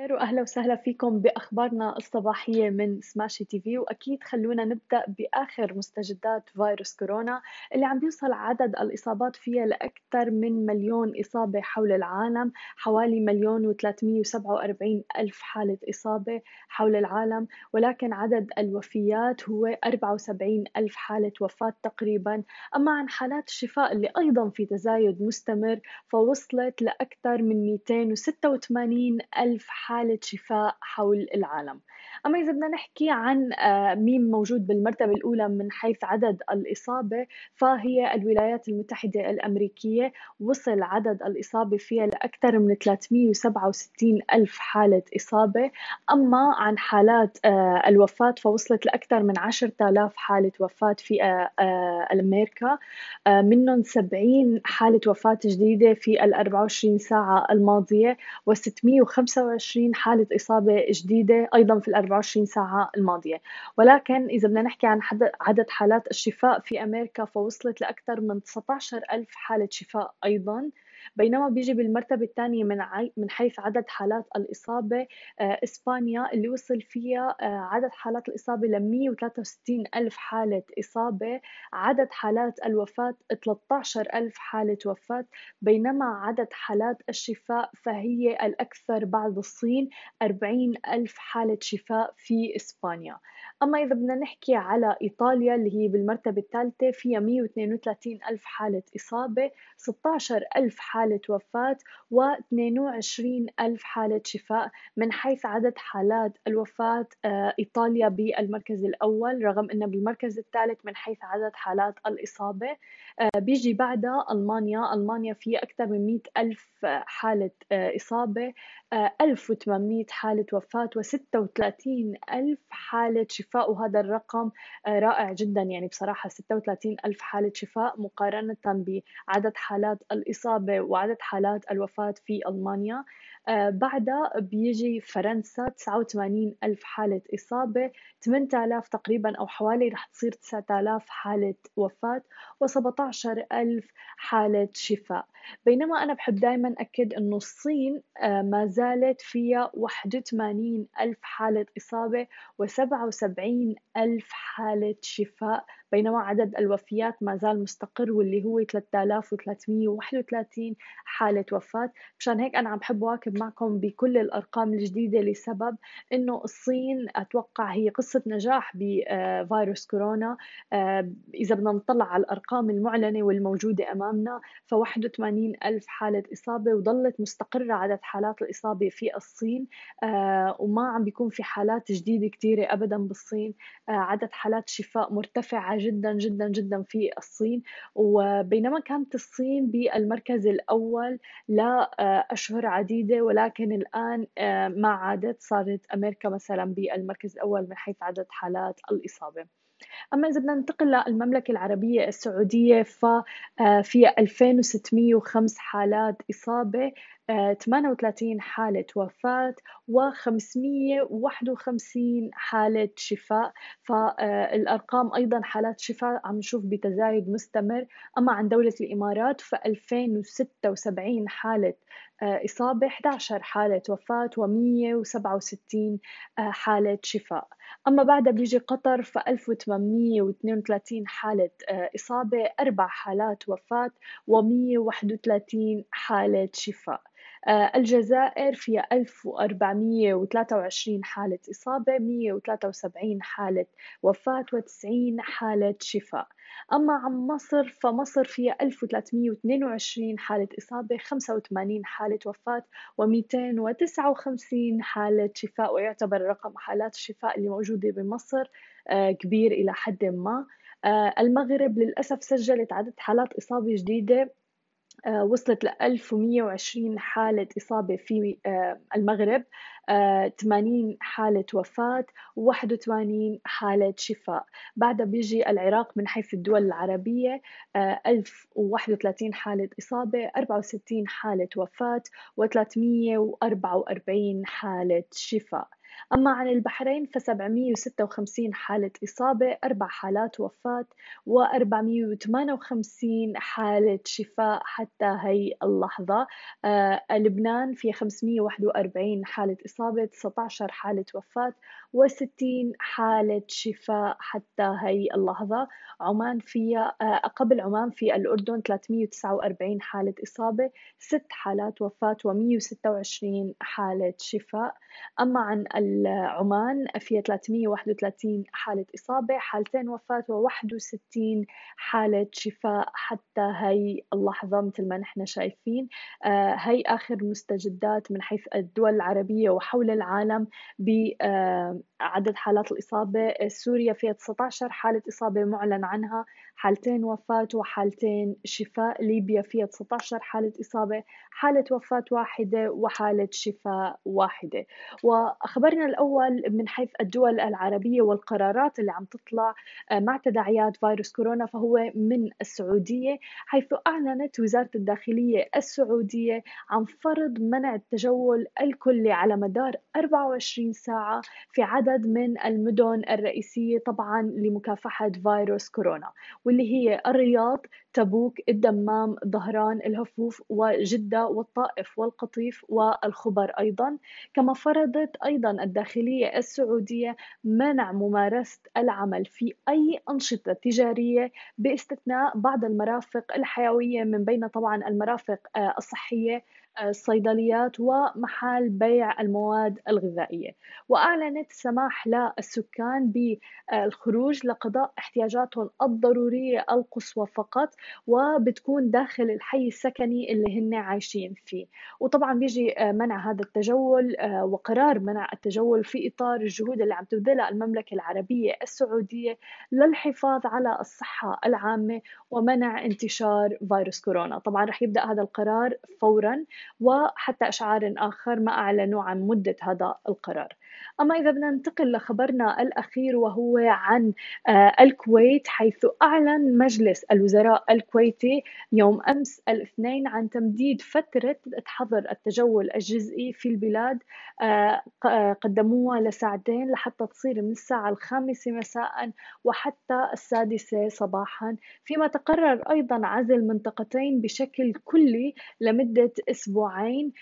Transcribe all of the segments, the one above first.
خير وأهلا وسهلا فيكم بأخبارنا الصباحية من سماشي تي في وأكيد خلونا نبدأ بآخر مستجدات فيروس كورونا اللي عم بيوصل عدد الإصابات فيها لأكثر من مليون إصابة حول العالم. حوالي مليون و347 ألف حالة إصابة حول العالم. ولكن عدد الوفيات هو 74 ألف حالة وفاة تقريبا. أما عن حالات الشفاء اللي أيضا في تزايد مستمر فوصلت لأكثر من 286 ألف حالة حالة شفاء حول العالم. أما إذا بدنا نحكي عن آه، مين موجود بالمرتبة الأولى من حيث عدد الإصابة فهي الولايات المتحدة الأمريكية وصل عدد الإصابة فيها لأكثر من 367 ألف حالة إصابة. أما عن حالات آه، الوفاة فوصلت لأكثر من 10000 حالة وفاة في آه، أمريكا. منهم 70 حالة وفاة جديدة في ال 24 ساعة الماضية و625 24 حالة إصابة جديدة أيضا في ال 24 ساعة الماضية. ولكن إذا بدنا نحكي عن عدد حالات الشفاء في أمريكا فوصلت لأكثر من 19 ألف حالة شفاء أيضا. بينما بيجي بالمرتبة الثانية من من حيث عدد حالات الإصابة آه، إسبانيا اللي وصل فيها آه، عدد حالات الإصابة ل 163 ألف حالة إصابة عدد حالات الوفاة 13 ألف حالة وفاة بينما عدد حالات الشفاء فهي الأكثر بعد الصين 40 ألف حالة شفاء في إسبانيا. أما إذا بدنا نحكي على إيطاليا اللي هي بالمرتبة الثالثة فيها 132 ألف حالة إصابة 16 ألف حالة وفاة و22 ألف حالة شفاء من حيث عدد حالات الوفاة آه، إيطاليا بالمركز الأول رغم أنها بالمركز الثالث من حيث عدد حالات الإصابة آه، بيجي بعدها ألمانيا. ألمانيا فيها أكثر من 100 ألف حالة آه، إصابة 1800 حالة وفاة و36 ألف حالة شفاء وهذا الرقم رائع جدا. يعني بصراحة 36 ألف حالة شفاء مقارنة بعدد حالات الإصابة. وعدد حالات الوفاة في ألمانيا. آه، بعدها بيجي فرنسا 89 ألف حالة إصابة 8000 تقريبا أو حوالي رح تصير 9000 حالة وفاة و17 ألف حالة شفاء. بينما أنا بحب دائما أكد أنه الصين آه، ما زالت فيها 81 ألف حالة إصابة و77 ألف حالة شفاء. بينما عدد الوفيات ما زال مستقر واللي هو 3331 حالة وفاة. مشان هيك أنا عم بحب واكب معكم بكل الأرقام الجديدة لسبب إنه الصين أتوقع هي قصة نجاح بفيروس كورونا. آه، إذا بدنا نطلع على الأرقام المعلنة والموجودة أمامنا ف 81 ألف حالة إصابة وظلت مستقرة عدد حالات الإصابة في الصين. آه، وما عم بيكون في حالات جديدة كثيرة أبدا بالصين. آه، عدد حالات الشفاء مرتفعة جدا جدا جدا في الصين. وبينما كانت الصين بالمركز الأول لأشهر عديدة ولكن الآن آه، ما عادت صارت أمريكا مثلا بالمركز الأول من حيث عدد حالات الإصابة. أما إذا بدنا ننتقل للمملكة العربية السعودية ففيها آه، 2605 حالات إصابة آه، 38 حالة وفاة و551 حالة شفاء. فالأرقام آه، أيضا حالات شفاء عم نشوف بتزايد مستمر. أما عن دولة الإمارات ف2076 حالة إصابة 11 حالة وفاة و167 حالة شفاء. أما بعدها بيجي قطر ف1800 132 حالة آه، إصابة أربع حالات وفاة و 131 حالة شفاء. الجزائر فيها 1423 حالة إصابة 173 حالة وفاة و90 حالة شفاء. أما عن مصر فمصر فيها 1322 حالة إصابة 85 حالة وفاة و259 حالة شفاء. ويعتبر رقم حالات الشفاء اللي موجودة بمصر آه، كبير إلى حد ما. آه، المغرب للأسف سجلت عدد حالات إصابة جديدة آه، وصلت ل 1120 حالة إصابة في آه، المغرب 80 آه، حالة وفاة و81 حالة شفاء. بعدها بيجي العراق من حيث الدول العربية 1031 حالة إصابة 64 حالة وفاة و344 حالة شفاء. أما عن البحرين ف 756 حالة إصابة أربع حالات وفاة و 458 حالة شفاء حتى هي اللحظة. آه لبنان في 541 حالة إصابة 19 حالة وفاة و60 حالة شفاء حتى هي اللحظة. عمان فيها آه قبل عمان في الأردن 349 حالة إصابة ست حالات وفاة و126 حالة شفاء. أما عن عمان فيها 331 حالة إصابة حالتين وفاة و61 حالة شفاء. حتى هي اللحظة مثل ما نحن شايفين آه هي آخر مستجدات من حيث الدول العربية وحول العالم بعدد حالات الإصابة. سوريا فيها 19 حالة إصابة معلن عنها. حالتين وفاة وحالتين شفاء. ليبيا فيها 19 حالة إصابة. حالة وفاة واحدة وحالة شفاء واحدة. وأخبرنا الأول من حيث الدول العربية والقرارات اللي عم تطلع آه، مع تداعيات فيروس كورونا فهو من السعودية حيث أعلنت وزارة الداخلية السعودية عن فرض منع التجول الكلي على مدار 24 ساعة في عدد من المدن الرئيسية طبعا لمكافحة فيروس كورونا واللي هي الرياض تبوك الدمام ظهران الهفوف وجدة والطائف والقطيف والخبر أيضا. كما فرضت أيضا الداخلية السعودية منع ممارسة العمل في أي أنشطة تجارية باستثناء بعض المرافق الحيوية من بين طبعا المرافق آه، الصحية الصيدليات ومحال بيع المواد الغذائية. وأعلنت السماح للسكان بالخروج لقضاء احتياجاتهم الضرورية القصوى فقط. وبتكون داخل الحي السكني اللي هن عايشين فيه. وطبعا بيجي منع هذا التجول وقرار منع التجول في إطار الجهود اللي عم تبذلها المملكة العربية السعودية للحفاظ على الصحة العامة ومنع انتشار فيروس كورونا. طبعا رح يبدأ هذا القرار فورا وحتى أشعار آخر ما أعلنوا عن مدة هذا القرار. أما إذا بدنا ننتقل لخبرنا الأخير وهو عن آه، الكويت حيث أعلن مجلس الوزراء الكويتي يوم أمس الاثنين عن تمديد فترة حظر التجول الجزئي في البلاد. آه، آه، قدموها لساعتين لحتى تصير من الساعة الخامسة مساء وحتى السادسة صباحا. فيما تقرر أيضا عزل منطقتين بشكل كلي لمدة أسبوعين.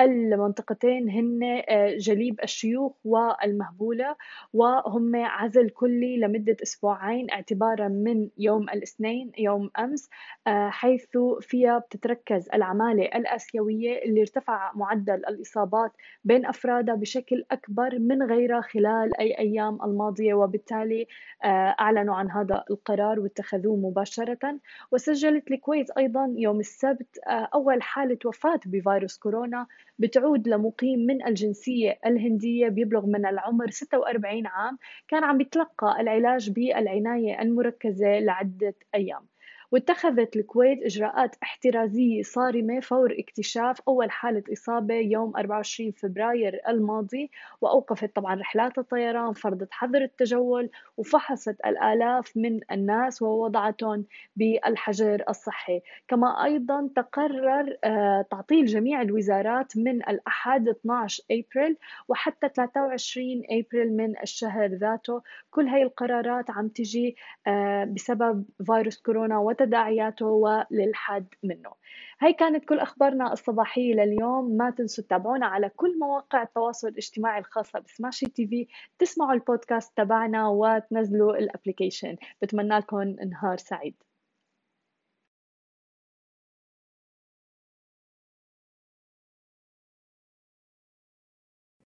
المنطقتين هن جليب الشيوخ والمهبولة وهم عزل كلي لمدة أسبوعين اعتبارا من يوم الاثنين يوم أمس آه، حيث فيها بتتركز العمالة الآسيوية اللي ارتفع معدل الإصابات بين أفرادها بشكل أكبر من غيرها خلال أي أيام الماضية وبالتالي آه، أعلنوا عن هذا القرار واتخذوه مباشرة. وسجلت الكويت أيضا يوم السبت آه، أول حالة وفاة بفيروس كورونا بتعود لمقيم من الجنسية الهندية بيبلغ من العمر 46 عام. كان عم بيتلقى العلاج بالعناية المركزة لعدة أيام. واتخذت الكويت إجراءات احترازية صارمة فور اكتشاف أول حالة إصابة يوم 24 فبراير الماضي وأوقفت طبعا رحلات الطيران فرضت حظر التجول وفحصت الآلاف من الناس ووضعتهم بالحجر الصحي. كما أيضا تقرر آه، تعطيل جميع الوزارات من الأحد 12 أبريل وحتى 23 أبريل من الشهر ذاته. كل هاي القرارات عم تجي آه، بسبب فيروس كورونا وتداعياته وللحد منه. هاي كانت كل أخبارنا الصباحية لليوم. ما تنسوا تتابعونا على كل مواقع التواصل الاجتماعي الخاصة بسماشي تي في. تسمعوا البودكاست تبعنا وتنزلوا الابليكيشن بتمنى لكم نهار سعيد.